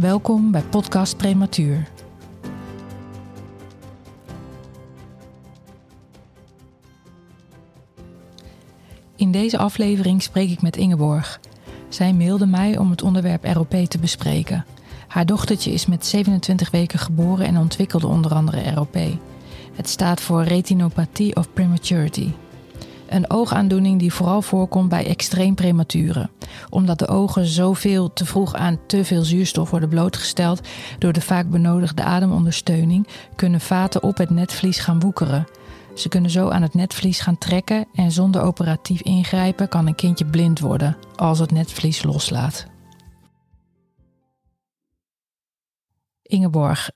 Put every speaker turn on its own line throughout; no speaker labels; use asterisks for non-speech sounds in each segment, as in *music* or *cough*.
Welkom bij Podcast Prematuur. In deze aflevering spreek ik met Ingeborg. Zij mailde mij om het onderwerp ROP te bespreken. Haar dochtertje is met 27 weken geboren en ontwikkelde onder andere ROP. Het staat voor retinopathie of prematurity. Een oogaandoening die vooral voorkomt bij extreem prematuren. Omdat de ogen zoveel te vroeg aan te veel zuurstof worden blootgesteld door de vaak benodigde ademondersteuning, kunnen vaten op het netvlies gaan woekeren. Ze kunnen zo aan het netvlies gaan trekken en zonder operatief ingrijpen kan een kindje blind worden als het netvlies loslaat. Ingeborg,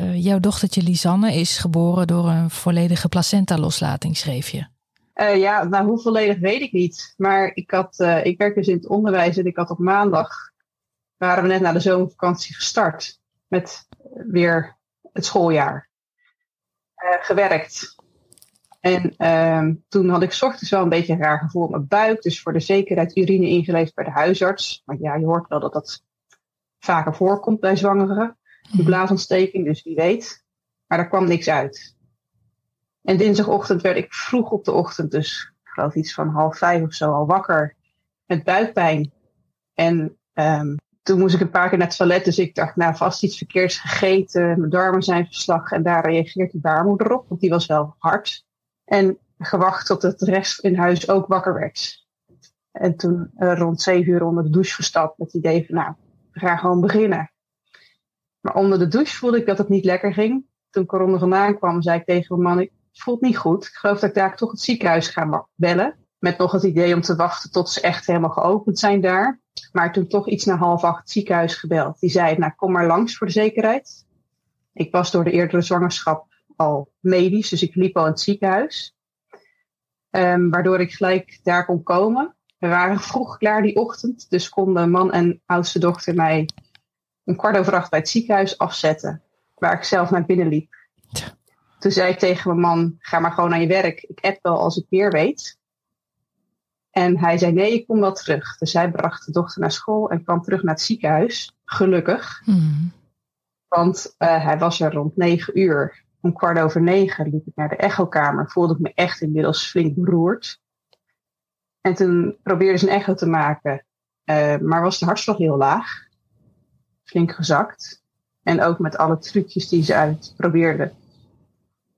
uh, jouw dochtertje Lisanne is geboren door een volledige placenta-loslating, schreef je.
Uh, ja, nou hoe volledig weet ik niet. Maar ik, had, uh, ik werk dus in het onderwijs en ik had op maandag, waren we net na de zomervakantie gestart met weer het schooljaar. Uh, gewerkt. En ehm, toen had ik ochtends wel een beetje een raar gevoel op mijn buik. Dus voor de zekerheid urine ingeleverd bij de huisarts. Maar ja, je hoort wel dat dat vaker voorkomt bij zwangeren. Die mhm. blaasontsteking, dus wie weet. Maar daar kwam niks uit. En dinsdagochtend werd ik vroeg op de ochtend, dus ik geloof iets van half vijf of zo, al wakker met buikpijn. En um, toen moest ik een paar keer naar het toilet, dus ik dacht, nou, vast iets verkeerds gegeten, mijn darmen zijn verslag. En daar reageert die baarmoeder op, want die was wel hard. En gewacht tot het rest in huis ook wakker werd. En toen uh, rond zeven uur onder de douche gestapt met het idee van, nou, we gaan gewoon beginnen. Maar onder de douche voelde ik dat het niet lekker ging. Toen eronder vandaan kwam, zei ik tegen mijn man, voelt niet goed. Ik geloof dat ik daar toch het ziekenhuis ga bellen. Met nog het idee om te wachten tot ze echt helemaal geopend zijn daar. Maar toen toch iets na half acht het ziekenhuis gebeld. Die zei, nou kom maar langs voor de zekerheid. Ik was door de eerdere zwangerschap al medisch, dus ik liep al in het ziekenhuis. Um, waardoor ik gelijk daar kon komen. We waren *laughs* vroeg klaar die ochtend, dus konden man en oudste dochter mij om kwart over acht bij het ziekenhuis afzetten. Waar ik zelf naar binnen liep. Toen zei ik tegen mijn man, ga maar gewoon naar je werk. Ik app wel als ik meer weet. En hij zei, nee, ik kom wel terug. Dus hij bracht de dochter naar school en kwam terug naar het ziekenhuis. Gelukkig. Mm. Want uh, hij was er rond negen uur. Om kwart over negen liep ik naar de echokamer. Voelde ik me echt inmiddels flink beroerd. En toen probeerde ze een echo te maken. Uh, maar was de hartslag heel laag. Flink gezakt. En ook met alle trucjes die ze uitprobeerde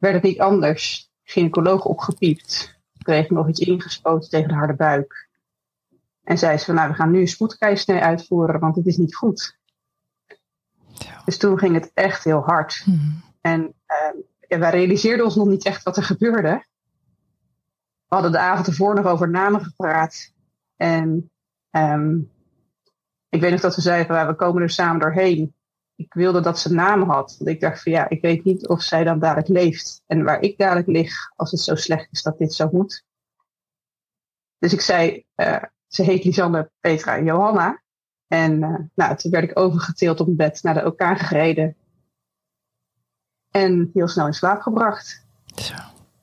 werd het niet anders. Gynaecoloog opgepiept. Kreeg nog iets ingespoten tegen de harde buik. En zei ze van nou we gaan nu een spoedkeizersnee uitvoeren, want het is niet goed. Ja. Dus toen ging het echt heel hard. Hmm. En uh, wij realiseerden ons nog niet echt wat er gebeurde. We hadden de avond ervoor nog over namen gepraat. En um, ik weet nog dat we zeiden, we komen er samen doorheen ik wilde dat ze naam had. Want ik dacht van ja, ik weet niet of zij dan dadelijk leeft. En waar ik dadelijk lig, als het zo slecht is dat dit zo moet. Dus ik zei, uh, ze heet Lisanne Petra Johanna. En uh, nou, toen werd ik overgetild op mijn bed naar de OK gereden. En heel snel in slaap gebracht. Zo.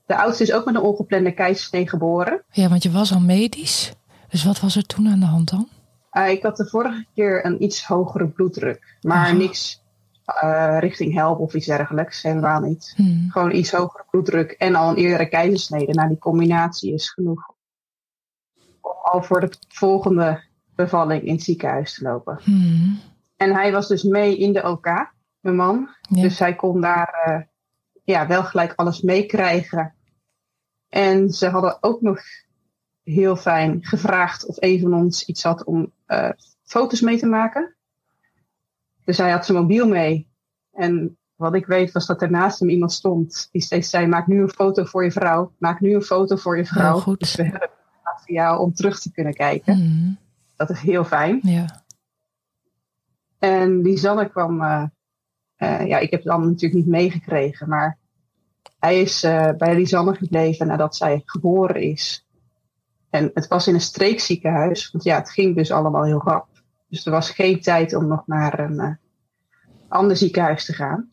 De oudste is ook met een ongeplande keizersnee geboren.
Ja, want je was al medisch. Dus wat was er toen aan de hand dan?
Uh, ik had de vorige keer een iets hogere bloeddruk, maar oh. niks uh, richting help of iets dergelijks. Helemaal niet. Hmm. Gewoon iets hogere bloeddruk en al een eerdere keizersnede. Nou, die combinatie is genoeg om al voor de volgende bevalling in het ziekenhuis te lopen. Hmm. En hij was dus mee in de OK, mijn man. Ja. Dus hij kon daar uh, ja, wel gelijk alles meekrijgen. En ze hadden ook nog heel fijn gevraagd of een van ons iets had om uh, foto's mee te maken. Dus hij had zijn mobiel mee. En wat ik weet was dat er naast hem iemand stond die steeds zei: Maak nu een foto voor je vrouw. Maak nu een foto voor je vrouw.
goed.
Dus we hebben voor jou om terug te kunnen kijken.
Mm.
Dat is heel fijn.
Ja.
En Lisanne kwam, uh, ja, ik heb het allemaal natuurlijk niet meegekregen, maar hij is uh, bij Lisanne gebleven nadat zij geboren is. En het was in een streekziekenhuis, want ja, het ging dus allemaal heel rap. Dus er was geen tijd om nog naar een uh, ander ziekenhuis te gaan.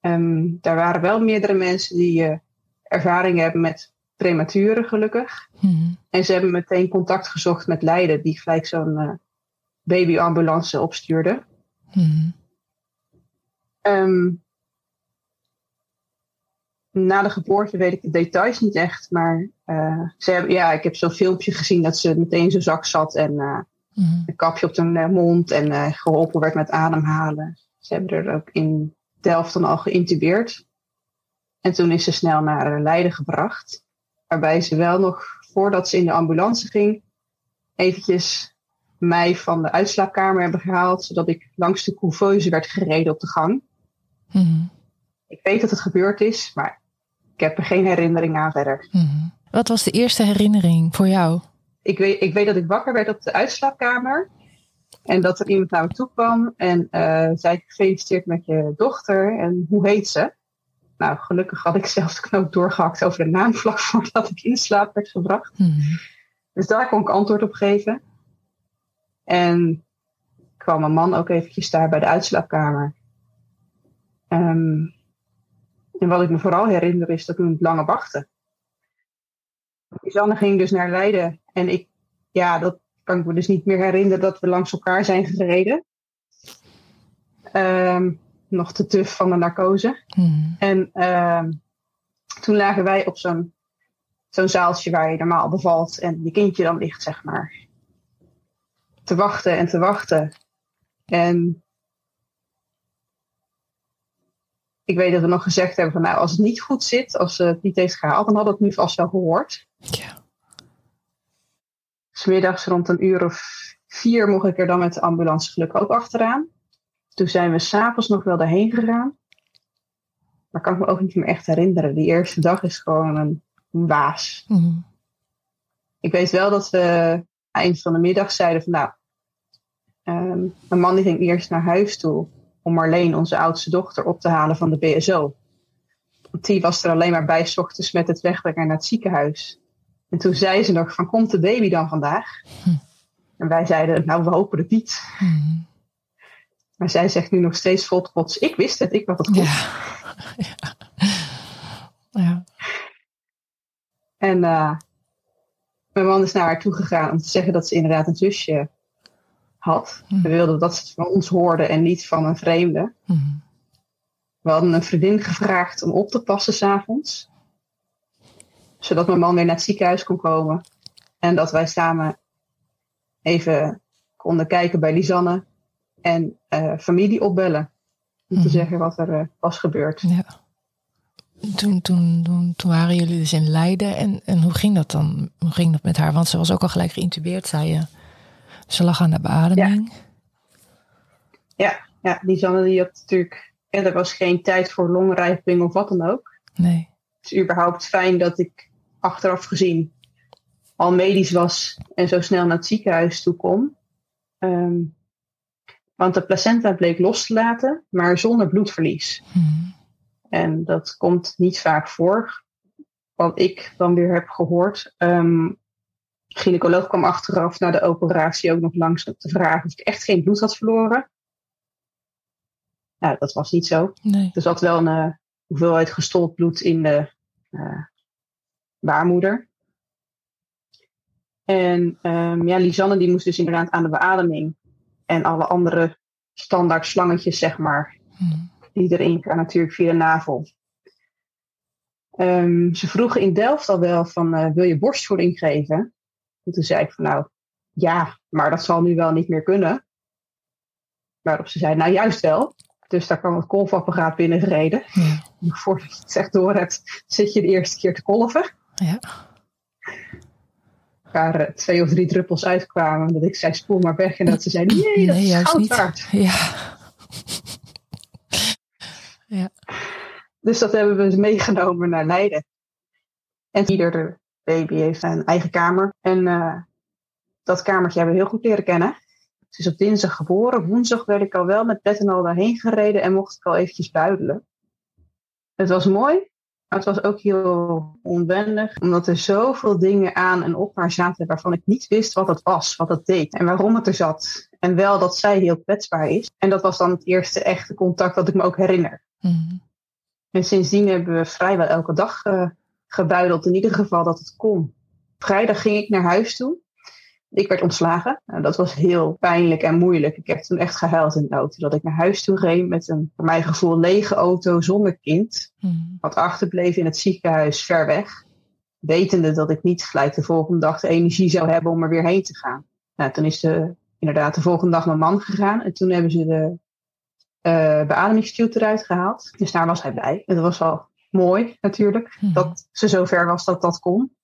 Um, daar waren wel meerdere mensen die uh, ervaring hebben met prematuren, gelukkig.
Mm.
En ze hebben meteen contact gezocht met Leiden, die gelijk zo'n uh, babyambulance opstuurde.
Mm.
Um, na de geboorte weet ik de details niet echt, maar uh, ze hebben, ja, ik heb zo'n filmpje gezien dat ze meteen in zijn zak zat en uh,
mm.
een kapje op de mond en uh, geholpen werd met ademhalen. Ze hebben er ook in Delft dan al geïntubeerd. En toen is ze snel naar Leiden gebracht. Waarbij ze wel nog, voordat ze in de ambulance ging, eventjes mij van de uitslaapkamer hebben gehaald. Zodat ik langs de couveuse werd gereden op de gang.
Mm.
Ik weet dat het gebeurd is, maar heb er geen herinnering aan verder.
Mm. Wat was de eerste herinnering voor jou?
Ik weet, ik weet dat ik wakker werd op de uitslaapkamer. En dat er iemand naar me toe kwam en uh, zei gefeliciteerd met je dochter en hoe heet ze? Nou, gelukkig had ik zelf de knoop doorgehakt over de naam vlak *laughs* voordat ik in slaap werd gebracht.
Mm.
Dus daar kon ik antwoord op geven. En kwam mijn man ook eventjes daar bij de uitslaapkamer. Um, en wat ik me vooral herinner is dat ik het lange wachten. Lisanne ging dus naar Leiden en ik, ja, dat kan ik me dus niet meer herinneren dat we langs elkaar zijn gereden. Um, nog te tuf van de narcose.
Mm.
En um, toen lagen wij op zo'n zo'n zaaltje waar je normaal bevalt en je kindje dan ligt, zeg maar. Te wachten en te wachten. En ik weet dat we nog gezegd hebben van nou, als het niet goed zit, als ze het niet heeft gehaald, dan we het nu vast wel gehoord.
Ja.
Smiddags rond een uur of vier mocht ik er dan met de ambulance gelukkig ook achteraan. Toen zijn we s'avonds nog wel daarheen gegaan. Maar kan ik me ook niet meer echt herinneren. Die eerste dag is gewoon een waas.
Mm.
Ik weet wel dat we eind van de middag zeiden van nou, um, mijn man die ging eerst naar huis toe om Marleen, onze oudste dochter, op te halen van de BSO. Want die was er alleen maar bij s ochtends met het wegbrengen naar het ziekenhuis. En toen zei ze nog van, komt de baby dan vandaag?
Hm.
En wij zeiden, nou, we hopen het niet. Maar zij zegt nu nog steeds vol trots, ik wist het, ik had het goed.
Ja. *laughs* ja. ja.
En uh, mijn man is naar haar toe gegaan om te zeggen dat ze inderdaad een zusje had.
Hm.
We wilden dat ze het van ons hoorden en niet van een vreemde.
Mm.
We hadden een vriendin gevraagd om op te passen s'avonds. Zodat mijn man weer naar het ziekenhuis kon komen. En dat wij samen even konden kijken bij Lisanne. En uh, familie opbellen. Om te
Mhm.
zeggen wat er uh, was gebeurd.
Ja. Toen, toen, toen, toen waren jullie dus in Leiden. En, en hoe ging dat dan? Hoe ging dat met haar? Want ze was ook al gelijk geïntubeerd, zei je. Ze lag aan de beademing.
Ja, ja Lisanne die had natuurlijk... En er was geen tijd voor longrijping of wat dan ook.
Nee.
Het is überhaupt fijn dat ik achteraf gezien al medisch was en zo snel naar het ziekenhuis toe kon. Um, want de placenta bleek los te laten, maar zonder bloedverlies.
Mm.
En dat komt niet vaak voor. Wat ik dan weer heb gehoord. Um, gynaecoloog kwam achteraf na de operatie ook nog langs om te vragen of ik echt geen bloed had verloren. Nou, dat was niet zo.
Nee.
Er zat wel een uh, hoeveelheid gestold bloed in de uh, baarmoeder. En um, ja, Lisanne die moest dus inderdaad aan de beademing. En alle andere standaard slangetjes, zeg maar,
Mm.
die erin gaan natuurlijk via de navel. Um, ze vroegen in Delft al wel van, uh, wil je borstvoeding geven? En toen zei ik van, nou, ja, maar dat zal nu wel niet meer kunnen. Waarop ze zei, nou juist wel. Dus daar kwam het kolfapparaat binnengereden.
Ja. *laughs*
Voordat je het echt door hebt, zit je de eerste keer te kolven.
Ja.
Waar uh, twee of drie druppels uitkwamen. Dat ik zei, spoel maar weg. En dat ze zei, nee, dat
nee,
is goud waard.
Ja. ja.
Dus dat hebben we meegenomen naar Leiden. En ieder baby heeft een eigen kamer. En uh, dat kamertje hebben we heel goed leren kennen. Ze is op dinsdag geboren. Woensdag werd ik al wel met bed en al daarheen gereden en mocht ik al eventjes buidelen. Het was mooi, maar het was ook heel onwendig, omdat er zoveel dingen aan en op haar zaten waarvan ik niet wist wat het was, wat het deed en waarom het er zat. En wel dat zij heel kwetsbaar is. En dat was dan het eerste echte contact dat ik me ook herinner.
Mhm.
En sindsdien hebben we vrijwel elke dag uh, gebuideld, in ieder geval dat het kon. Vrijdag ging ik naar huis toe. Ik werd ontslagen. Nou, dat was heel pijnlijk en moeilijk. Ik heb toen echt gehuild in de auto. Dat ik naar huis toe ging met een, voor mijn gevoel, lege auto zonder kind.
Mhm.
Wat achterbleef in het ziekenhuis ver weg. Wetende dat ik niet gelijk de volgende dag de energie zou hebben om er weer heen te gaan. Nou, toen is de, inderdaad de volgende dag mijn man gegaan. En toen hebben ze de uh, beademingstube eruit gehaald. Dus daar was hij bij. En dat was wel mooi natuurlijk.
Mhm.
Dat ze zover was dat dat kon.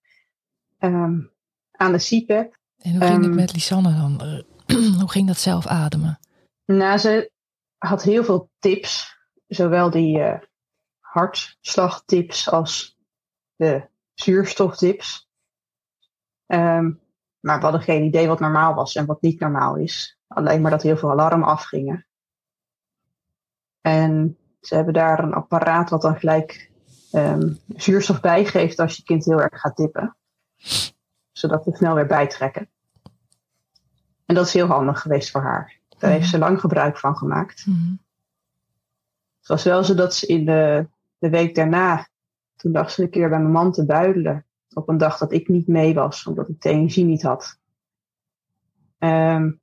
Um, aan de CPAP.
En hoe ging het
Ehm,
met Lisanne dan? *clears throat* hoe ging dat zelf ademen?
Nou, ze had heel veel tips. Zowel die uh, hartslagtips als de zuurstoftips. Um, maar we hadden geen idee wat normaal was en wat niet normaal is. Alleen maar dat heel veel alarmen afgingen. En ze hebben daar een apparaat wat dan gelijk um, zuurstof bijgeeft als je kind heel erg gaat tippen. Zodat we snel weer bijtrekken. En dat is heel handig geweest voor haar. Daar heeft ze lang gebruik van gemaakt.
Mm.
Het was wel zo dat ze in de, de week daarna, toen dacht ze een keer bij mijn man te buidelen. Op een dag dat ik niet mee was, omdat ik de energie niet had. Um,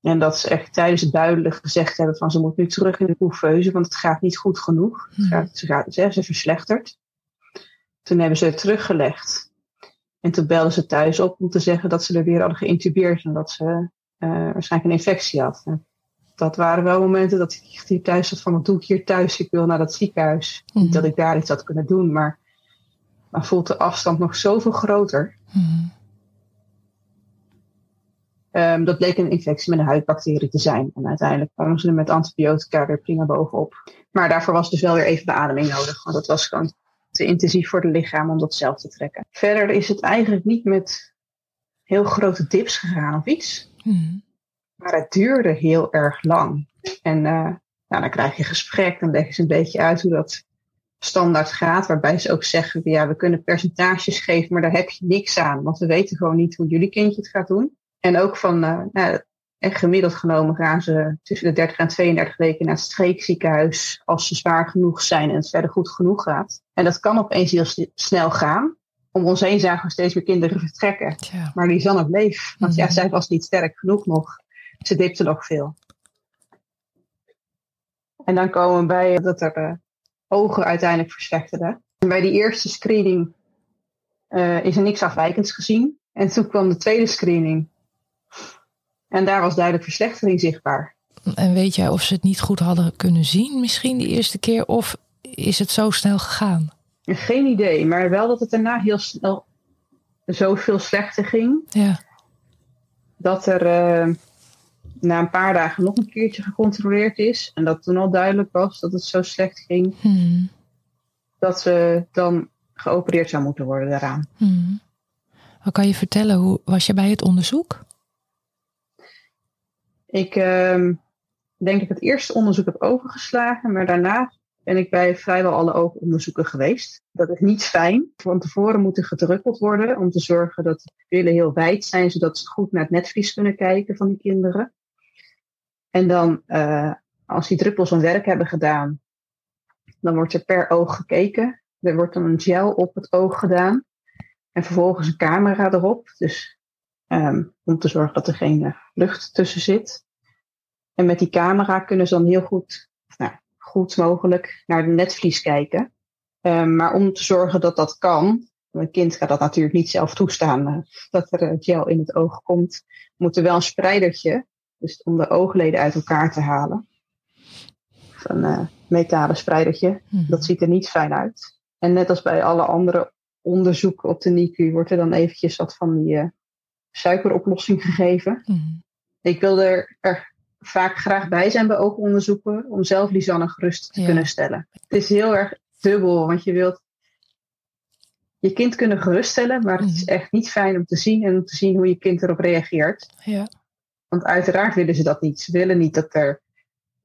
en dat ze echt tijdens het buidelen gezegd hebben van ze moet nu terug in de couveuse, want het gaat niet goed genoeg.
Mm.
Het gaat, ze, gaat, ze, ze verslechtert. Toen hebben ze het teruggelegd. En toen belden ze thuis op om te zeggen dat ze er weer hadden geïntubeerd en dat ze uh, waarschijnlijk een infectie had. En dat waren wel momenten dat ik hier thuis zat van wat doe ik hier thuis? Ik wil naar dat ziekenhuis.
Mm.
Niet dat ik daar iets had kunnen doen, maar maar voelt de afstand nog zoveel groter.
Mm.
Um, dat bleek een infectie met een huidbacterie te zijn. En uiteindelijk kwamen ze er met antibiotica weer prima bovenop. Maar daarvoor was dus wel weer even beademing nodig. Want dat was gewoon te intensief voor het lichaam om dat zelf te trekken. Verder is het eigenlijk niet met heel grote dips gegaan of iets.
Mm.
Maar het duurde heel erg lang. En uh, nou, dan krijg je gesprek. Dan leggen ze een beetje uit hoe dat standaard gaat. Waarbij ze ook zeggen, ja, we kunnen percentages geven, maar daar heb je niks aan. Want we weten gewoon niet hoe jullie kindje het gaat doen. En ook van, uh, nou, en gemiddeld genomen gaan ze tussen de 30 en 32 weken naar het streekziekenhuis als ze zwaar genoeg zijn en het verder goed genoeg gaat. En dat kan opeens heel snel gaan. Om ons heen zagen we steeds meer kinderen vertrekken. Maar Lisanne bleef, want
Mhm.
ja, zij was niet sterk genoeg nog. Ze dipte nog veel. En dan komen we bij dat er uh, ogen uiteindelijk verslechterden. En bij die eerste screening uh, is er niks afwijkends gezien. En toen kwam de tweede screening. En daar was duidelijk verslechtering zichtbaar.
En weet jij of ze het niet goed hadden kunnen zien, misschien die eerste keer? Of is het zo snel gegaan?
Geen idee, maar wel dat het daarna heel snel zoveel slechter ging.
Ja.
Dat er uh, na een paar dagen nog een keertje gecontroleerd is. En dat toen al duidelijk was dat het zo slecht ging.
Hmm.
Dat ze dan geopereerd zou moeten worden daaraan.
Hmm. Wat kan je vertellen? Hoe was je bij het onderzoek?
Ik uh, denk dat ik het eerste onderzoek heb overgeslagen, maar daarna ben ik bij vrijwel alle oogonderzoeken geweest. Dat is niet fijn. Van tevoren moet er gedruppeld worden om te zorgen dat de pupillen heel wijd zijn, zodat ze goed naar het netvlies kunnen kijken van die kinderen. En dan, uh, als die druppels hun werk hebben gedaan, dan wordt er per oog gekeken. Er wordt dan een gel op het oog gedaan. En vervolgens een camera erop. Dus um, om te zorgen dat er geen uh, lucht tussen zit. En met die camera kunnen ze dan heel goed, nou, goed mogelijk naar de netvlies kijken. Um, maar om te zorgen dat dat kan, een kind gaat dat natuurlijk niet zelf toestaan, uh, dat er gel in het oog komt, moet er wel een spreidertje, dus om de oogleden uit elkaar te halen. Een uh, metalen spreidertje.
Hmm.
Dat ziet er niet fijn uit. En net als bij alle andere onderzoeken op de NICU wordt er dan eventjes wat van die uh, suikeroplossing gegeven.
Hmm.
Ik wilde er, er, vaak graag bij zijn bij oogonderzoeken om zelf Lisanne gerust te
Ja.
kunnen stellen. Het is heel erg dubbel, want je wilt je kind kunnen geruststellen, maar het is
Mhm.
echt niet fijn om te zien en om te zien hoe je kind erop reageert.
Ja.
Want uiteraard willen ze dat niet. Ze willen niet dat er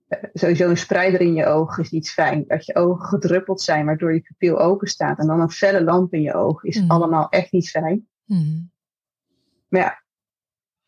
uh, sowieso een spreider in je ogen is niet fijn. Dat je ogen gedruppeld zijn, waardoor je pupil open staat. En dan een felle lamp in je oog is mm. allemaal echt niet fijn. Mm. Maar ja,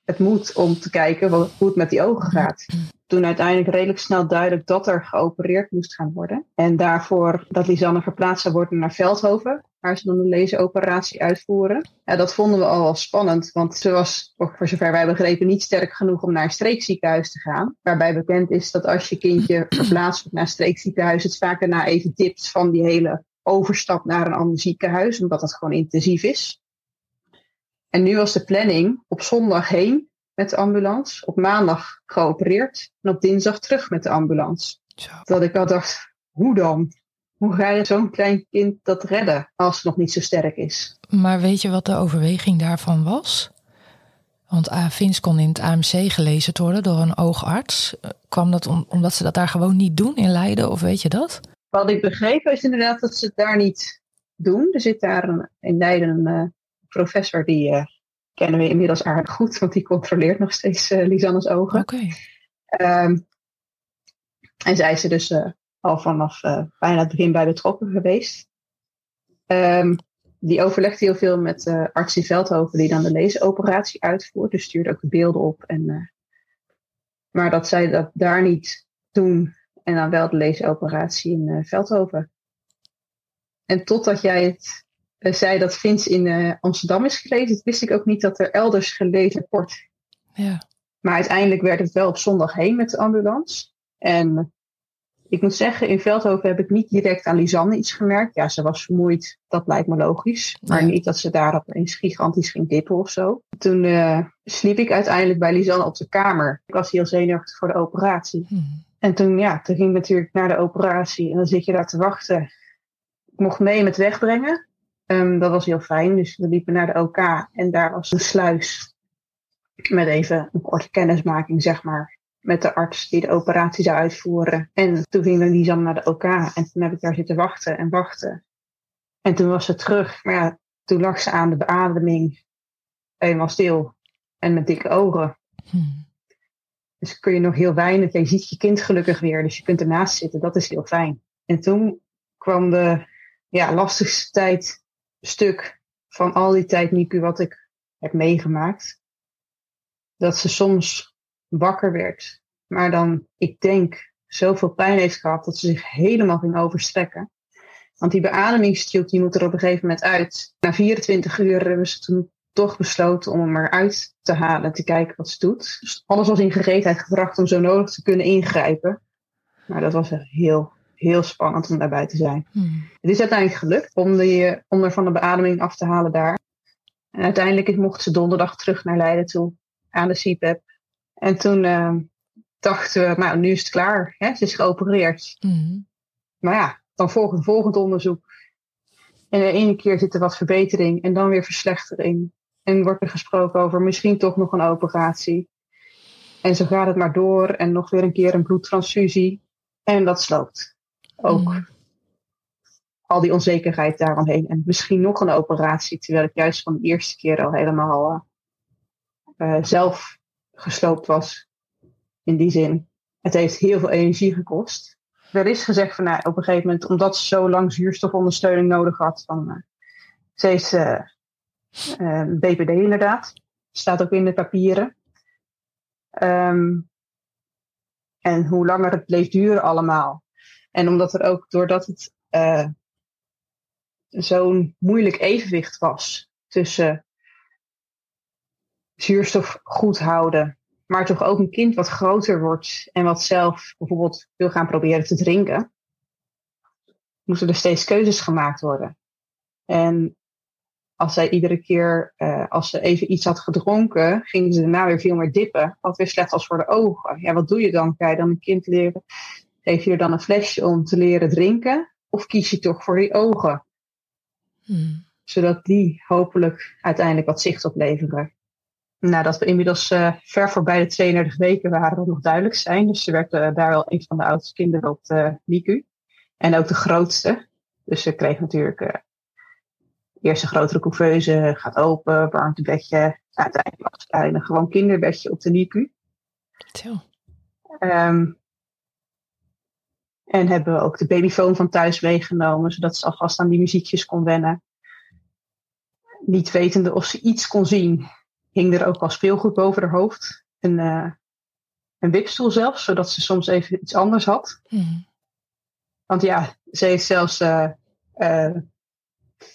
het moet om te kijken wat, hoe het met die ogen gaat. Toen uiteindelijk redelijk snel duidelijk dat er geopereerd moest gaan worden. En daarvoor dat Lisanne verplaatst zou worden naar Veldhoven, waar ze dan een laseroperatie uitvoeren. Ja, dat vonden we al wel spannend, want ze was, voor zover wij begrepen, niet sterk genoeg om naar een streekziekenhuis te gaan. Waarbij bekend is dat als je kindje verplaatst wordt naar een streekziekenhuis, het vaak daarna even tipt van die hele overstap naar een ander ziekenhuis, omdat dat gewoon intensief is. En nu was de planning op zondag heen met de ambulance, op maandag geopereerd en op dinsdag terug met de ambulance. Zo. Dat ik al dacht, hoe dan? Hoe ga je zo'n klein kind dat redden als het nog niet zo sterk is?
Maar weet je wat de overweging daarvan was? Want uh, Vince kon in het AMC gelezen worden door een oogarts. Kwam dat omdat ze dat daar gewoon niet doen in Leiden, of weet je dat?
Wat ik begrepen is inderdaad dat ze het daar niet doen. Er zit daar een, in Leiden een uh, professor die uh, kennen we inmiddels aardig goed, want die controleert nog steeds uh, Lisanne's ogen.
Oké.
Okay. Um, en zij is er dus uh, al vanaf bijna het begin bij betrokken geweest. Um, die overlegt heel veel met arts in Veldhoven, die dan de leesoperatie uitvoert. Dus stuurt ook de beelden op. En, maar dat zij dat daar niet doen en dan wel de leesoperatie in Veldhoven. En totdat jij het zei dat Vince in uh, Amsterdam is gelezen, wist ik ook niet dat er elders gelezen wordt.
Ja.
Maar uiteindelijk werd het wel op zondag heen met de ambulance. En ik moet zeggen, in Veldhoven heb ik niet direct aan Lisanne iets gemerkt. Ja, ze was vermoeid, dat lijkt me logisch. Maar niet dat ze daar opeens gigantisch ging dippen of zo. Toen uh, sliep ik uiteindelijk bij Lisanne op de kamer. Ik was heel zenuwachtig voor de operatie. Hmm. En toen, ja, toen ging ik natuurlijk naar de operatie. En dan zit je daar te wachten. Ik mocht mee met wegbrengen. Um, dat was heel fijn. Dus we liepen naar de OK en daar was een sluis met even een korte kennismaking, zeg maar, met de arts die de operatie zou uitvoeren. En toen gingen we dan naar de OK en toen heb ik daar zitten wachten en wachten. En toen was ze terug. Maar ja, toen lag ze aan de beademing helemaal stil en met dikke ogen. Hmm. Dus kun je nog heel weinig. Je ziet je kind gelukkig weer, dus je kunt ernaast zitten. Dat is heel fijn. En toen kwam de ja, lastigste tijd stuk van al die tijd wat ik heb meegemaakt. Dat ze soms wakker werd, maar dan, ik denk, zoveel pijn heeft gehad dat ze zich helemaal ging overstrekken. Want die beademingstube die moet er op een gegeven moment uit. Na 24 uur hebben ze toen toch besloten om hem eruit te halen, te kijken wat ze doet. Dus alles was in gereedheid gebracht om zo nodig te kunnen ingrijpen. Maar dat was heel, heel spannend om daarbij te zijn. Hmm. Het is uiteindelijk gelukt om, er van de beademing af te halen daar. En uiteindelijk mocht ze donderdag terug naar Leiden toe aan de CPAP. En toen uh, dachten we, nou nu is het klaar. Hè? Ze is geopereerd. Hmm. Maar ja, dan volgt een volgend onderzoek. En de ene keer zit er wat verbetering en dan weer verslechtering. En wordt er gesproken over misschien toch nog een operatie. En zo gaat het maar door en nog weer een keer een bloedtransfusie. En dat sloopt ook mm. al die onzekerheid daaromheen. En misschien nog een operatie, terwijl ik juist van de eerste keer al helemaal uh, zelf gesloopt was. In die zin. Het heeft heel veel energie gekost. Er is gezegd van nou, op een gegeven moment, omdat ze zo lang zuurstofondersteuning nodig had, van uh, ze is uh, BPD inderdaad. Staat ook in de papieren. Um, en hoe langer het bleef duren allemaal, en omdat er ook, doordat het uh, zo'n moeilijk evenwicht was tussen zuurstof goed houden, maar toch ook een kind wat groter wordt en wat zelf bijvoorbeeld wil gaan proberen te drinken, moesten er steeds keuzes gemaakt worden. En als zij iedere keer, uh, als ze even iets had gedronken, gingen ze daarna weer veel meer dippen, wat weer slecht was voor de ogen. Ja, wat doe je dan? Ga je dan een kind leren Geef je er dan een flesje om te leren drinken? Of kies je toch voor die ogen? Hmm. Zodat die hopelijk uiteindelijk wat zicht opleveren. Nadat we inmiddels uh, ver voorbij de 32 weken waren, dat nog duidelijk zijn. Dus ze werd uh, daar wel een van de oudste kinderen op de NICU. En ook de grootste. Dus ze kreeg natuurlijk uh, eerst een grotere couveuse, gaat open, warmtebedje. Uiteindelijk was het een gewoon kinderbedje op de NICU.
Zo.
Ehm, en hebben we ook de babyfoon van thuis meegenomen, zodat ze alvast aan die muziekjes kon wennen. Niet wetende of ze iets kon zien, hing er ook al speelgoed boven haar hoofd. Een, uh, een wipstoel zelfs, zodat ze soms even iets anders had. Want ja, ze heeft zelfs uh, uh,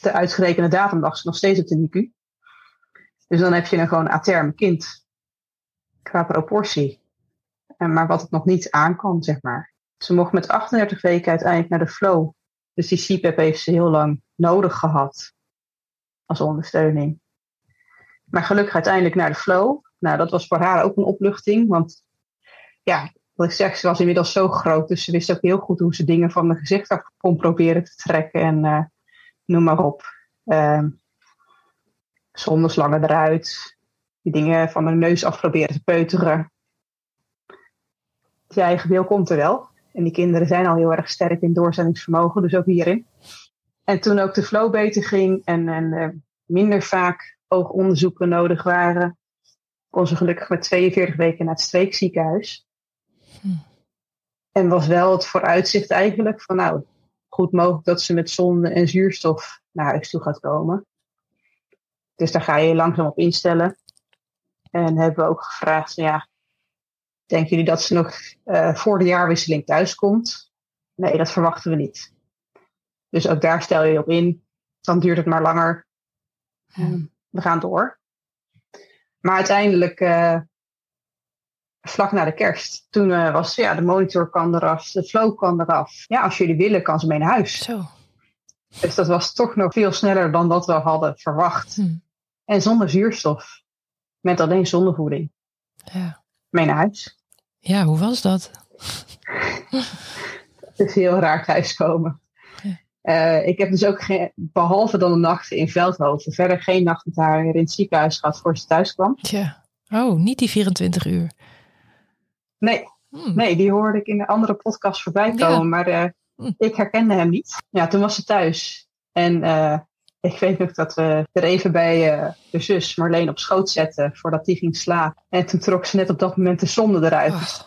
de uitgerekende datum lag ze nog steeds op de NICU. Dus dan heb je een gewoon aterm kind qua proportie. Maar wat het nog niet aan kan, zeg maar. Ze mocht met 38 weken uiteindelijk naar de flow. Dus die CPAP heeft ze heel lang nodig gehad. Als ondersteuning. Maar gelukkig uiteindelijk naar de flow. Nou, dat was voor haar ook een opluchting. Want ja, wat ik zeg, ze was inmiddels zo groot. Dus ze wist ook heel goed hoe ze dingen van de gezicht af kon proberen te trekken. En uh, noem maar op. Uh, zonneslangen eruit. Die dingen van de neus af proberen te peuteren. Je eigen wil komt er wel. En die kinderen zijn al heel erg sterk in doorzettingsvermogen, dus ook hierin. En toen ook de flow beter ging en, en uh, minder vaak oogonderzoeken nodig waren, kon ze gelukkig met 42 weken naar het streekziekenhuis. En was wel het vooruitzicht eigenlijk van nou, goed mogelijk dat ze met zonde en zuurstof naar huis toe gaat komen. Dus daar ga je langzaam op instellen. En hebben we ook gevraagd, ja, denken jullie dat ze nog uh, voor de jaarwisseling thuiskomt? Nee, dat verwachten we niet. Dus ook daar stel je op in. Dan duurt het maar langer.
Hm.
We gaan door. Maar uiteindelijk, uh, vlak na de kerst, toen uh, was ja, de monitor kan eraf, de flow kan eraf. Ja, als jullie willen, kan ze mee naar huis.
Zo.
Dus dat was toch nog veel sneller dan dat we hadden verwacht.
Hm.
En zonder zuurstof. Met alleen zondevoeding.
Ja.
Mee naar huis.
Ja, hoe was dat? *laughs*
Het is heel raar thuiskomen. Uh, ik heb dus ook geen, behalve dan de nachten in Veldhoven, verder geen nacht met haar in het ziekenhuis gehad voor ze thuis kwam.
Tja. Oh, niet die 24 uur.
Nee,
Hm.
nee die hoorde ik in een andere podcast voorbij komen,
Ja.
maar uh,
Hm.
ik herkende hem niet. Ja, toen was ze thuis. En uh, ik weet nog dat we er even bij uh, de zus Marleen op schoot zetten voordat die ging slapen. En toen trok ze net op dat moment de zonde eruit.
Oh,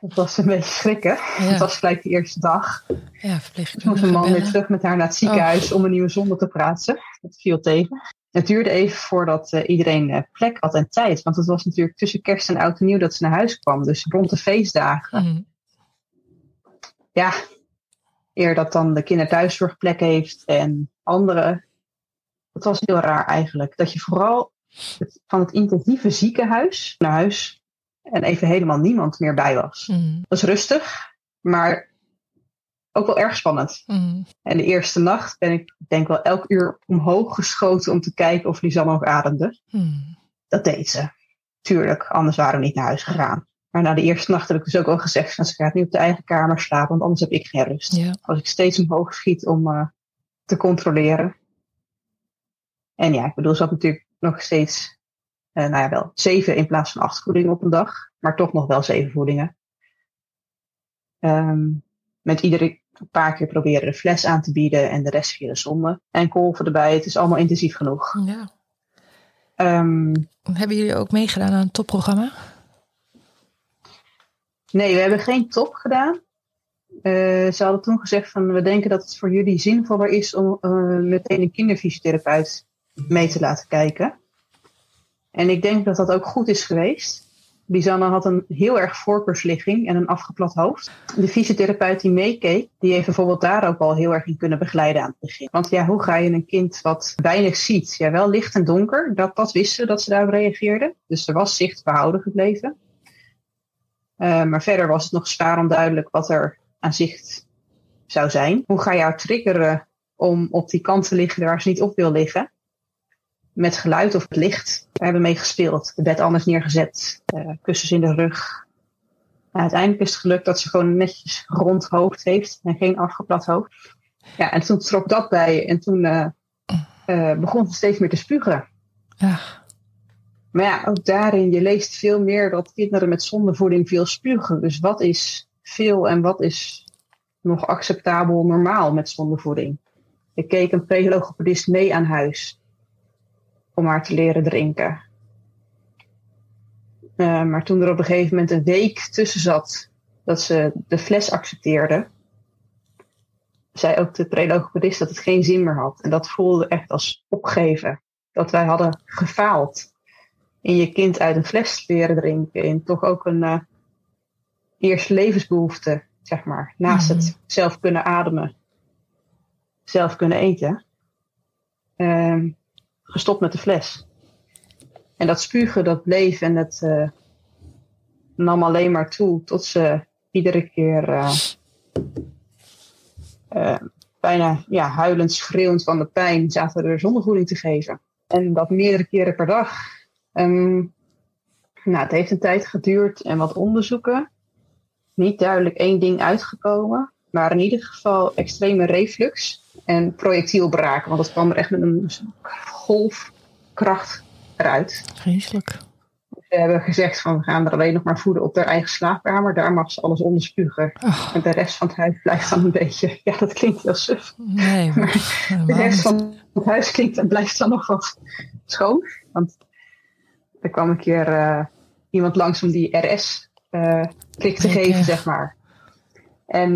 Dat was een beetje schrikken. Het was gelijk de eerste dag.
ja,
Toen moest een man weer terug met haar naar het ziekenhuis om een nieuwe zonde te praten. Dat viel tegen. Het duurde even voordat uh, iedereen uh, plek had en tijd. Want het was natuurlijk tussen kerst en oud en nieuw dat ze naar huis kwam. Dus rond de feestdagen.
Hm.
Ja, eer dat dan de kinderthuiszorg plek heeft en anderen. Het was heel raar eigenlijk. Dat je vooral het, van het intensieve ziekenhuis naar huis en even helemaal niemand meer bij was.
Hm.
Dat was rustig, maar ook wel erg spannend.
Hm.
En de eerste nacht ben ik denk wel elk uur omhoog geschoten om te kijken of Lisanne nog ademde.
Hm.
Dat deed ze. Tuurlijk, anders waren we niet naar huis gegaan. Maar na de eerste nacht heb ik dus ook al gezegd, van, ze gaat nu op de eigen kamer slapen, want anders heb ik geen rust. Als ik steeds omhoog schiet om uh, te controleren. En ja, ik bedoel, ze had natuurlijk nog steeds, uh, nou ja, wel zeven in plaats van acht voedingen op een dag. Maar toch nog wel zeven voedingen. Um, met iedere paar keer proberen de fles aan te bieden en de rest via de zonde. En kolven erbij, het is allemaal intensief genoeg.
ja.
Um,
Hebben jullie ook meegedaan aan het topprogramma?
Nee, we hebben geen top gedaan. Uh, ze hadden toen gezegd van we denken dat het voor jullie zinvoller is om uh, meteen een kinderfysiotherapeut mee te laten kijken. En ik denk dat dat ook goed is geweest. Lisanne had een heel erg voorkeursligging en een afgeplat hoofd. De fysiotherapeut die meekeek, die heeft bijvoorbeeld daar ook al heel erg in kunnen begeleiden aan het begin. Want ja, hoe ga je een kind wat weinig ziet? Ja, wel licht en donker, dat, dat wisten dat ze daarop reageerden. Dus er was zicht behouden gebleven. Uh, maar verder was het nog zwaar onduidelijk wat er aan zicht zou zijn. Hoe ga je haar triggeren om op die kant te liggen waar ze niet op wil liggen? Met geluid of met licht. We hebben mee gespeeld. De bed anders neergezet. Uh, kussens in de rug. En uiteindelijk is het gelukt dat ze gewoon netjes rond hoofd heeft. En geen afgeplat hoofd. Ja, en toen trok dat bij. En toen uh, uh, begon ze steeds meer te spugen.
Ja.
Maar ja, ook daarin, je leest veel meer dat kinderen met zondevoeding veel spugen. Dus wat is veel en wat is nog acceptabel normaal met zondevoeding? Ik keek een prelogopedist mee aan huis om haar te leren drinken. Uh, maar toen er op een gegeven moment een week tussen zat dat ze de fles accepteerde, zei ook de prelogopedist dat het geen zin meer had. En dat voelde echt als opgeven. Dat wij hadden gefaald in je kind uit een fles leren drinken. In toch ook een uh, eerste levensbehoefte, zeg maar. Naast het mhm. zelf kunnen ademen, zelf kunnen eten. Uh, gestopt met de fles. En dat spugen, dat bleef en het uh, nam alleen maar toe tot ze iedere keer uh, bijna ja, huilend, schreeuwend van de pijn zaten er zondevoeding te geven. En dat meerdere keren per dag. Um, nou, het heeft een tijd geduurd en wat onderzoeken. Niet duidelijk één ding uitgekomen, maar in ieder geval extreme reflux en projectielbraken. Want dat kwam er echt met een golfkracht eruit.
Vreselijk.
We hebben gezegd van we gaan er alleen nog maar voeden op haar eigen slaapkamer. Daar mag ze alles onderspugen. Oh. En de rest van het huis blijft dan een beetje. *laughs* Ja, dat klinkt heel suf.
Nee, *laughs* maar,
de rest van het huis klinkt en blijft dan nog wat schoon. Want er kwam een keer uh, iemand langs om die RS-klik uh, te geven, zeg maar. En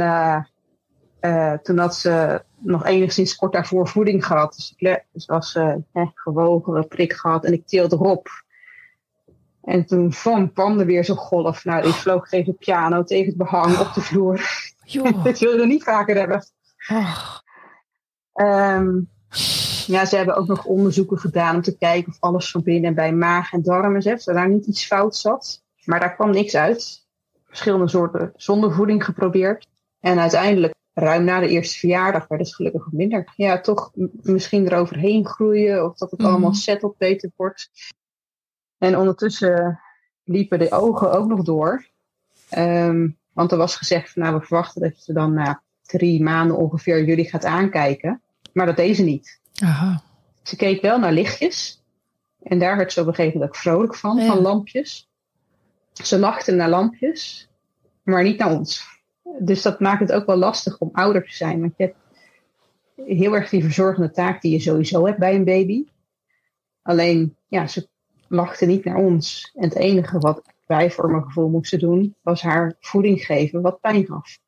uh, toen had ze nog enigszins kort daarvoor voeding gehad. Dus, ik, dus was uh, gewogen, een prik gehad en ik teelde erop. En toen van kwam er weer zo'n golf. Nou, die vloog tegen de piano, tegen het behang, op de vloer. *laughs* Dit willen we niet vaker hebben. Oh. Um, ja, ze hebben ook nog onderzoeken gedaan om te kijken of alles van binnen bij maag en darmen zit. Of daar niet iets fout zat. Maar daar kwam niks uit. Verschillende soorten zondervoeding geprobeerd. En uiteindelijk, ruim na de eerste verjaardag, werd het gelukkig minder. Ja, toch misschien eroverheen groeien of dat het mm. allemaal settled beter wordt. En ondertussen liepen de ogen ook nog door. Um, want er was gezegd, nou, we verwachten dat je dan na drie maanden ongeveer jullie gaat aankijken. Maar dat deed ze niet.
Aha.
Ze keek wel naar lichtjes. En daar werd ze op een gegeven moment ook vrolijk van, van lampjes. Ze lachte naar lampjes, maar niet naar ons. Dus dat maakt het ook wel lastig om ouder te zijn. Want je hebt heel erg die verzorgende taak die je sowieso hebt bij een baby. Alleen, ja, ze lachte niet naar ons. En het enige wat wij voor mijn gevoel moesten doen, was haar voeding geven wat pijn gaf.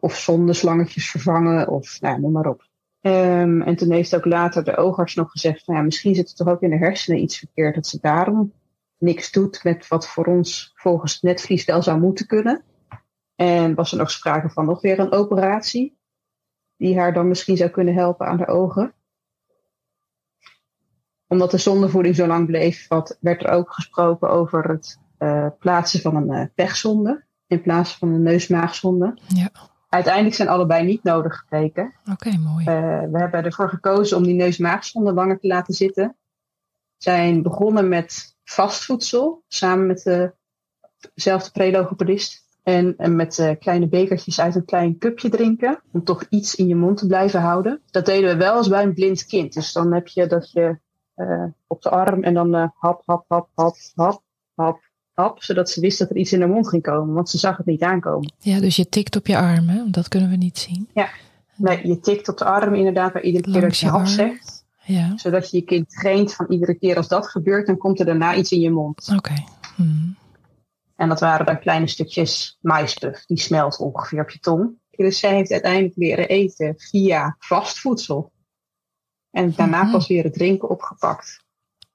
Of zonde slangetjes vervangen, of nou, noem maar op. Um, en toen heeft ook later de oogarts nog gezegd, van, ja, misschien zit er toch ook in de hersenen iets verkeerd, dat ze daarom niks doet met wat voor ons volgens het netvlies wel zou moeten kunnen. En was er nog sprake van nog weer een operatie, die haar dan misschien zou kunnen helpen aan de ogen omdat de zondevoeding zo lang bleef, wat, werd er ook gesproken over het uh, plaatsen van een uh, pechzonde in plaats van een neusmaagzonde.
Ja.
Uiteindelijk zijn allebei niet nodig gebleken.
Oké, mooi.
Uh, we hebben ervoor gekozen om die neusmaagzonde langer te laten zitten. Zijn begonnen met vastvoedsel, samen met dezelfde prelogopedist. En, en met kleine bekertjes uit een klein cupje drinken. Om toch iets in je mond te blijven houden. Dat deden we wel als bij een blind kind. Dus dan heb je dat je uh, op de arm en dan uh, hap, hap, hap, hap, hap, hap, hap. Zodat ze wist dat er iets in haar mond ging komen, want ze zag het niet aankomen.
Ja, dus je tikt op je arm, hè? dat kunnen we niet zien.
Ja, nee, je tikt op de arm inderdaad bij iedere keer dat je hap zegt.
Ja.
Zodat je je kind traint van iedere keer als dat gebeurt, dan komt er daarna iets in je mond.
Oké. Okay. Hmm.
En dat waren dan kleine stukjes maispuff, die smelt ongeveer op je tong. Dus zij heeft uiteindelijk leren eten via vast voedsel. En daarna mm pas weer het drinken opgepakt.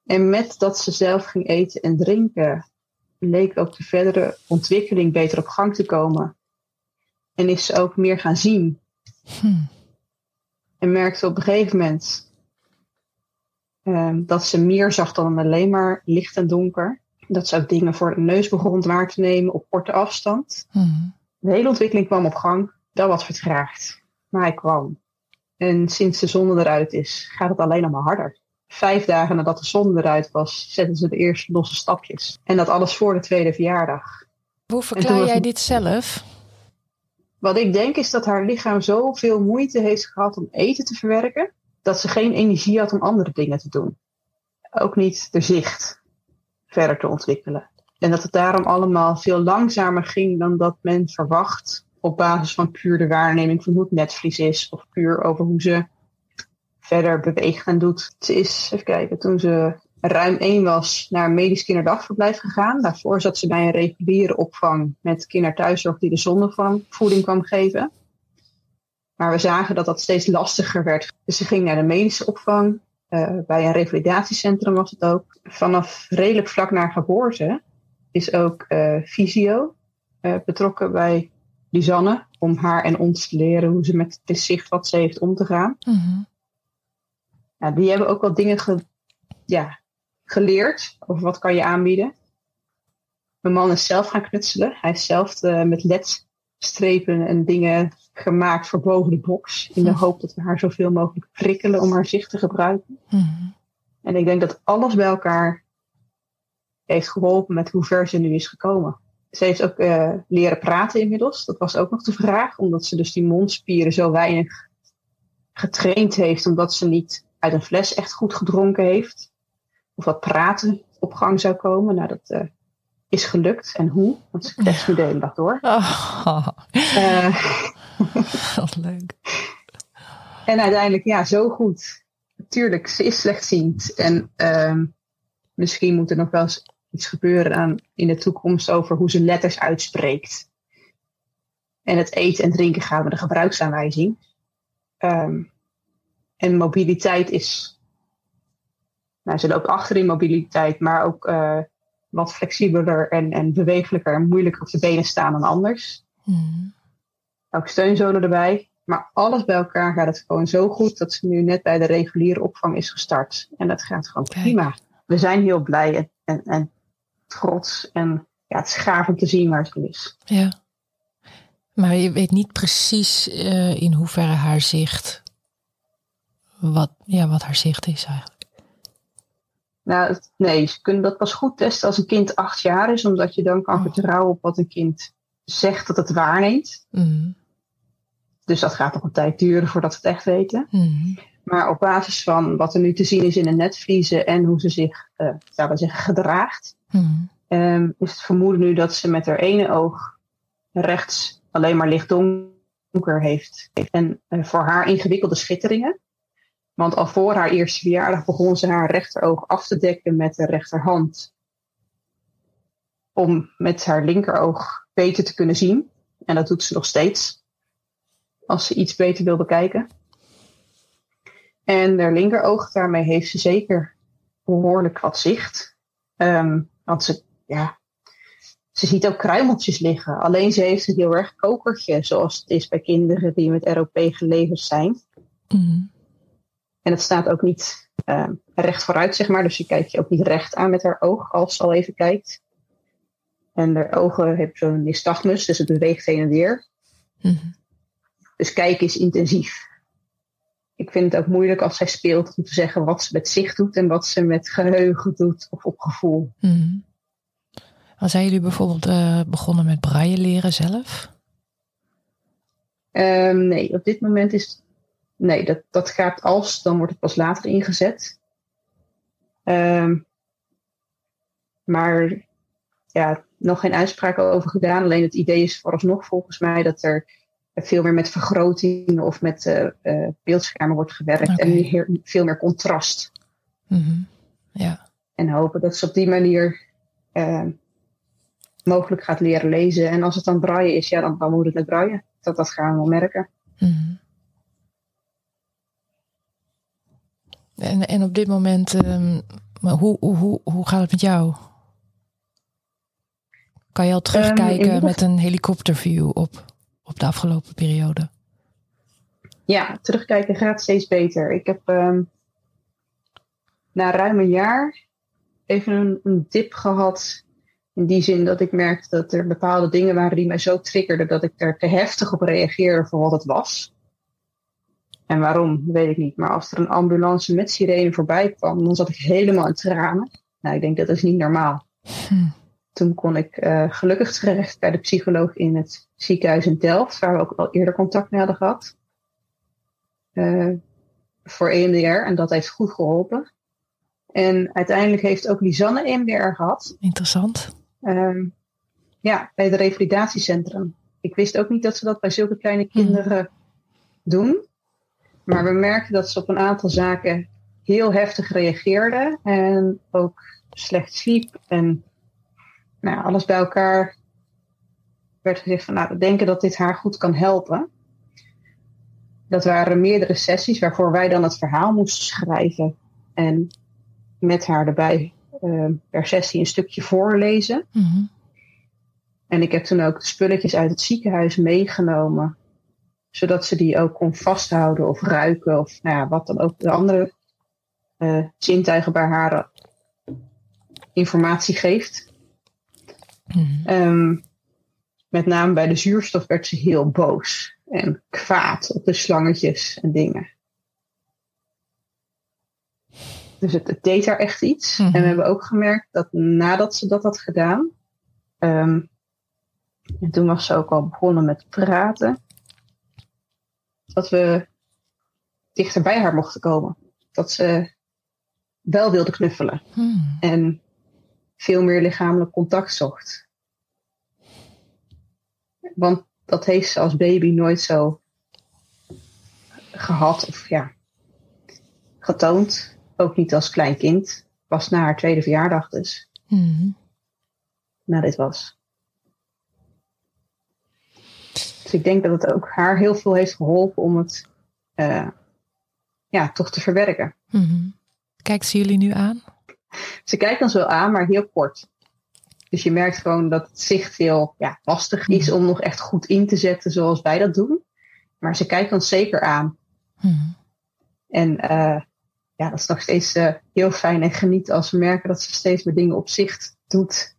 En met dat ze zelf ging eten en drinken, leek ook de verdere ontwikkeling beter op gang te komen. En is ze ook meer gaan zien.
Hm.
En merkte op een gegeven moment um, dat ze meer zag dan alleen maar licht en donker. Dat ze ook dingen voor de neus begon waar te nemen op korte afstand.
Hm.
De hele ontwikkeling kwam op gang. Dat was vertraagd. Maar hij kwam. En sinds de zon eruit is, gaat het alleen nog maar harder. Vijf dagen nadat de zon eruit was, zetten ze de eerste losse stapjes. En dat alles voor de tweede verjaardag.
Hoe verklaar jij dit zelf?
Wat ik denk is dat haar lichaam zoveel moeite heeft gehad om eten te verwerken, dat ze geen energie had om andere dingen te doen. Ook niet de zicht verder te ontwikkelen. En dat het daarom allemaal veel langzamer ging dan dat men verwacht op basis van puur de waarneming van hoe het netvlies is. Of puur over hoe ze verder beweegt en doet. Ze is, even kijken, toen ze ruim één was naar medisch kinderdagverblijf gegaan. Daarvoor zat ze bij een reguliere opvang met kinderthuiszorg die de zondevoeding kwam geven. Maar we zagen dat dat steeds lastiger werd. Dus ze ging naar de medische opvang. Uh, bij een revalidatiecentrum was het ook. Vanaf redelijk vlak na geboorte is ook uh, fysio uh, betrokken bij Lisanne. Om haar en ons te leren hoe ze met het zicht wat ze heeft om te gaan. -hmm. ja, die hebben ook wel dingen ge, ja, geleerd over wat kan je aanbieden. Mijn man is zelf gaan knutselen. Hij is zelf met ledstrepen en dingen gemaakt voor boven de box. In de hm. hoop dat we haar zoveel mogelijk prikkelen om haar zicht te gebruiken. Mm. En ik denk dat alles bij elkaar heeft geholpen met hoe ver ze nu is gekomen. Ze heeft ook uh, leren praten inmiddels. Dat was ook nog de vraag, omdat ze dus die mondspieren zo weinig getraind heeft, omdat ze niet uit een fles echt goed gedronken heeft. Of wat praten op gang zou komen. Nou, dat uh, is gelukt. En hoe? Want ze kletst nu de hele dag door. Oh. Uh, *laughs* Wat leuk. En uiteindelijk, ja, zo goed. Natuurlijk, ze is slechtziend. En uh, misschien moet er nog wel eens iets gebeuren aan, in de toekomst over hoe ze letters uitspreekt. En het eten en drinken gaat met de gebruiksaanwijzing. Um, en mobiliteit is. Nou, ze loopt achter in mobiliteit, maar ook uh, wat flexibeler en, en bewegelijker en moeilijker op de benen staan dan anders. Mm ook steunzolen erbij. Maar alles bij elkaar gaat het gewoon zo goed dat ze nu net bij de reguliere opvang is gestart. En dat gaat gewoon prima. We zijn heel blij en, en, en trots. En ja, het is gaaf om te zien waar ze is.
Ja. Maar je weet niet precies uh, in hoeverre haar zicht. Wat, ja, wat haar zicht is eigenlijk.
Nou, nee, ze kunnen dat pas goed testen als een kind acht jaar is, omdat je dan kan oh. vertrouwen op wat een kind zegt dat het waarneemt. Mm. Dus dat gaat nog een tijd duren voordat ze het echt weten. Mm. Maar op basis van wat er nu te zien is in de netvliezen en hoe ze zich uh, we zeggen, gedraagt, mm. um, is het vermoeden nu dat ze met haar ene oog rechts alleen maar licht donker heeft. En uh, voor haar ingewikkelde schitteringen. Want al voor haar eerste verjaardag begon ze haar rechteroog af te dekken met de rechterhand. Om met haar linkeroog beter te kunnen zien. En dat doet ze nog steeds als ze iets beter wil bekijken. En haar linkeroog, daarmee heeft ze zeker behoorlijk wat zicht. Um, want ze, ja, ze ziet ook kruimeltjes liggen. Alleen ze heeft een heel erg kokertje, zoals het is bij kinderen die met ROP geleverd zijn. Mm. En het staat ook niet uh, recht vooruit, zeg maar. Dus je kijkt je ook niet recht aan met haar oog als ze al even kijkt. En haar ogen hebben zo'n nystagmus, dus het beweegt heen en weer. Mm. Dus kijken is intensief. Ik vind het ook moeilijk als zij speelt om te zeggen wat ze met zicht doet en wat ze met geheugen doet of op gevoel.
Mm. zijn jullie bijvoorbeeld uh, begonnen met braille leren zelf?
Um, nee, op dit moment is. Nee, dat, dat gaat als, dan wordt het pas later ingezet. Um, maar ja, nog geen uitspraken over gedaan. Alleen het idee is vooralsnog volgens mij dat er veel meer met vergrotingen of met uh, uh, beeldschermen wordt gewerkt. En veel meer contrast. Mm ja. En hopen dat ze op die manier uh, mogelijk gaat leren lezen. En als het dan braille is, ja, dan, dan moet het met braille. Dat, dat gaan we wel merken. Mm
en, en op dit moment, um, hoe, hoe, hoe gaat het met jou? Kan je al terugkijken um, met een helikopterview op? Op de afgelopen periode?
Ja, terugkijken gaat steeds beter. Ik heb um, na ruim een jaar even een, een, dip gehad. In die zin dat ik merkte dat er bepaalde dingen waren die mij zo triggerden dat ik er te heftig op reageerde voor wat het was. En waarom, weet ik niet. Maar als er een ambulance met sirene voorbij kwam, dan zat ik helemaal in tranen. Nou, ik denk dat is niet normaal. Hm. Toen kon ik uh, gelukkig terecht bij de psycholoog in het ziekenhuis in Delft, waar we ook al eerder contact mee hadden gehad. Uh, voor EMDR en dat heeft goed geholpen. En uiteindelijk heeft ook Lisanne EMDR gehad.
Interessant.
Uh, ja, bij het revalidatiecentrum. Ik wist ook niet dat ze dat bij zulke kleine kinderen doen. Maar we merken dat ze op een aantal zaken heel heftig reageerde en ook slecht sliep en nou, alles bij elkaar werd gezegd van nou, we denken dat dit haar goed kan helpen. Dat waren meerdere sessies waarvoor wij dan het verhaal moesten schrijven en met haar erbij uh, per sessie een stukje voorlezen.
Mhm.
En ik heb toen ook de spulletjes uit het ziekenhuis meegenomen, zodat ze die ook kon vasthouden of ruiken of nou ja, wat dan ook de andere uh, zintuigen bij haar eh, informatie geeft.
Mhm.
Um, met name bij de zuurstof werd ze heel boos en kwaad op de slangetjes en dingen. Dus het, het deed haar echt iets.
Mhm.
En we hebben ook gemerkt dat nadat ze dat had gedaan, um, en toen was ze ook al begonnen met praten, dat we dichter bij haar mochten komen. Dat ze wel wilde knuffelen
Mhm.
en veel meer lichamelijk contact zocht. Want dat heeft ze als baby nooit zo gehad of ja, getoond. Ook niet als klein kind. Pas na haar tweede verjaardag dus.
Mhm.
Na dit was. Dus ik denk dat het ook haar heel veel heeft geholpen om het uh, ja, toch te verwerken.
Mhm. Kijkt ze jullie nu aan?
Ze kijkt ons wel aan, maar heel kort. Dus je merkt gewoon dat het zicht heel ja, lastig is om nog echt goed in te zetten zoals wij dat doen. Maar ze kijkt ons zeker aan.
Mhm.
En uh, ja, dat is nog steeds uh, heel fijn en geniet als we merken dat ze steeds meer dingen op zicht doet.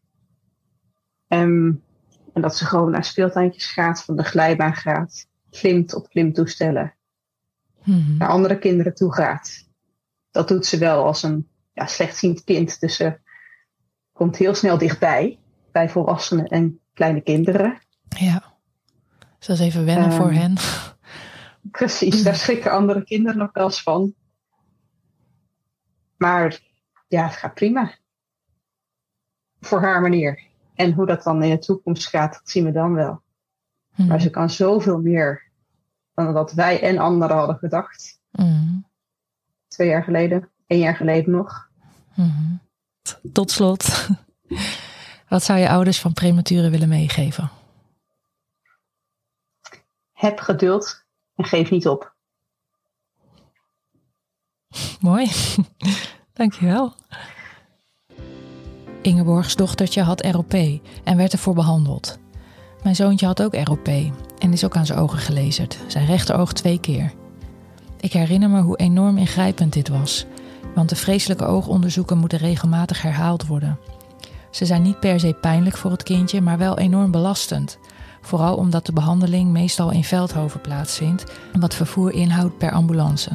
Um, en dat ze gewoon naar speeltuintjes gaat, van de glijbaan gaat, klimt op klimtoestellen,
Mhm.
naar andere kinderen toe gaat. Dat doet ze wel als een ja, slechtziend kind. Dus ze komt heel snel dichtbij, bij volwassenen en kleine kinderen.
Ja. Dus dat is even wennen
Ehm,
voor hen. *laughs*
Precies, daar schrikken andere kinderen nog wel eens van. Maar ja, het gaat prima. Voor haar manier. En hoe dat dan in de toekomst gaat, dat zien we dan wel.
Mhm.
Maar ze kan zoveel meer dan wat wij en anderen hadden gedacht.
Mhm.
Twee jaar geleden, één jaar geleden nog.
Mhm. Tot slot, *laughs* wat zou je ouders van prematuren willen meegeven?
Heb geduld en geef niet op. *laughs*
Mooi, *laughs* dankjewel. Ingeborgs dochtertje had ROP en werd ervoor behandeld. Mijn zoontje had ook ROP en is ook aan zijn ogen gelezerd, zijn rechteroog twee keer. Ik herinner me hoe enorm ingrijpend dit was, want de vreselijke oogonderzoeken moeten regelmatig herhaald worden. Ze zijn niet per se pijnlijk voor het kindje, maar wel enorm belastend. Vooral omdat de behandeling meestal in Veldhoven plaatsvindt en wat vervoer inhoudt per ambulance.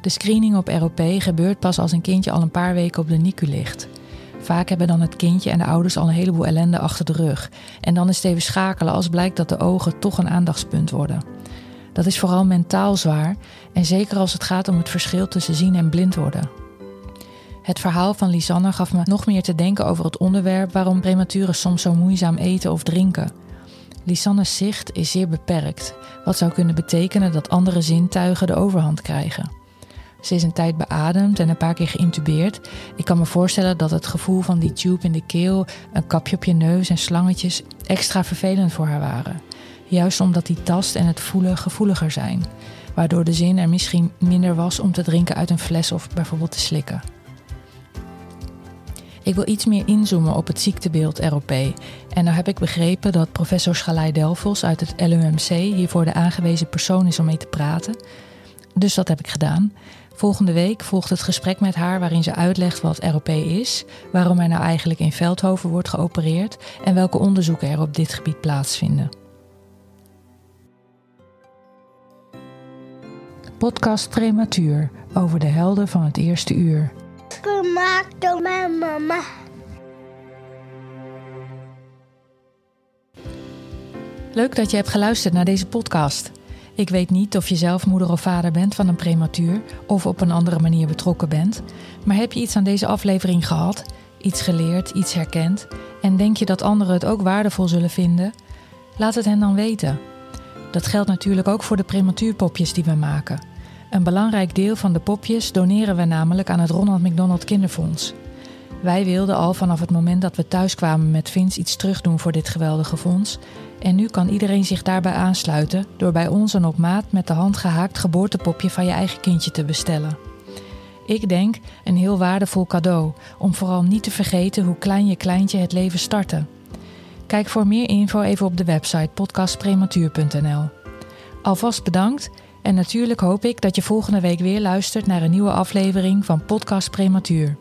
De screening op ROP gebeurt pas als een kindje al een paar weken op de NICU ligt. Vaak hebben dan het kindje en de ouders al een heleboel ellende achter de rug. En dan is het even schakelen als blijkt dat de ogen toch een aandachtspunt worden. Dat is vooral mentaal zwaar en zeker als het gaat om het verschil tussen zien en blind worden. Het verhaal van Lisanne gaf me nog meer te denken over het onderwerp waarom prematuren soms zo moeizaam eten of drinken. Lisanne's zicht is zeer beperkt, wat zou kunnen betekenen dat andere zintuigen de overhand krijgen. Ze is een tijd beademd en een paar keer geïntubeerd. Ik kan me voorstellen dat het gevoel van die tube in de keel, een kapje op je neus en slangetjes extra vervelend voor haar waren. Juist omdat die tast en het voelen gevoeliger zijn, waardoor de zin er misschien minder was om te drinken uit een fles of bijvoorbeeld te slikken. Ik wil iets meer inzoomen op het ziektebeeld ROP. En nou heb ik begrepen dat professor Schalai Delfos uit het LUMC hiervoor de aangewezen persoon is om mee te praten. Dus dat heb ik gedaan. Volgende week volgt het gesprek met haar waarin ze uitlegt wat ROP is, waarom er nou eigenlijk in Veldhoven wordt geopereerd en welke onderzoeken er op dit gebied plaatsvinden. Podcast Prematuur over de helden van het eerste uur.
Gemaakt door mijn mama.
Leuk dat je hebt geluisterd naar deze podcast. Ik weet niet of je zelf moeder of vader bent van een prematuur of op een andere manier betrokken bent, maar heb je iets aan deze aflevering gehad, iets geleerd, iets herkend en denk je dat anderen het ook waardevol zullen vinden? Laat het hen dan weten. Dat geldt natuurlijk ook voor de prematuurpopjes die we maken. Een belangrijk deel van de popjes doneren we namelijk aan het Ronald McDonald Kinderfonds. Wij wilden al vanaf het moment dat we thuis kwamen met Vince iets terugdoen voor dit geweldige fonds. En nu kan iedereen zich daarbij aansluiten door bij ons een op maat met de hand gehaakt geboortepopje van je eigen kindje te bestellen. Ik denk een heel waardevol cadeau om vooral niet te vergeten hoe klein je kleintje het leven startte. Kijk voor meer info even op de website podcastprematuur.nl. Alvast bedankt en natuurlijk hoop ik dat je volgende week weer luistert naar een nieuwe aflevering van Podcast Prematuur.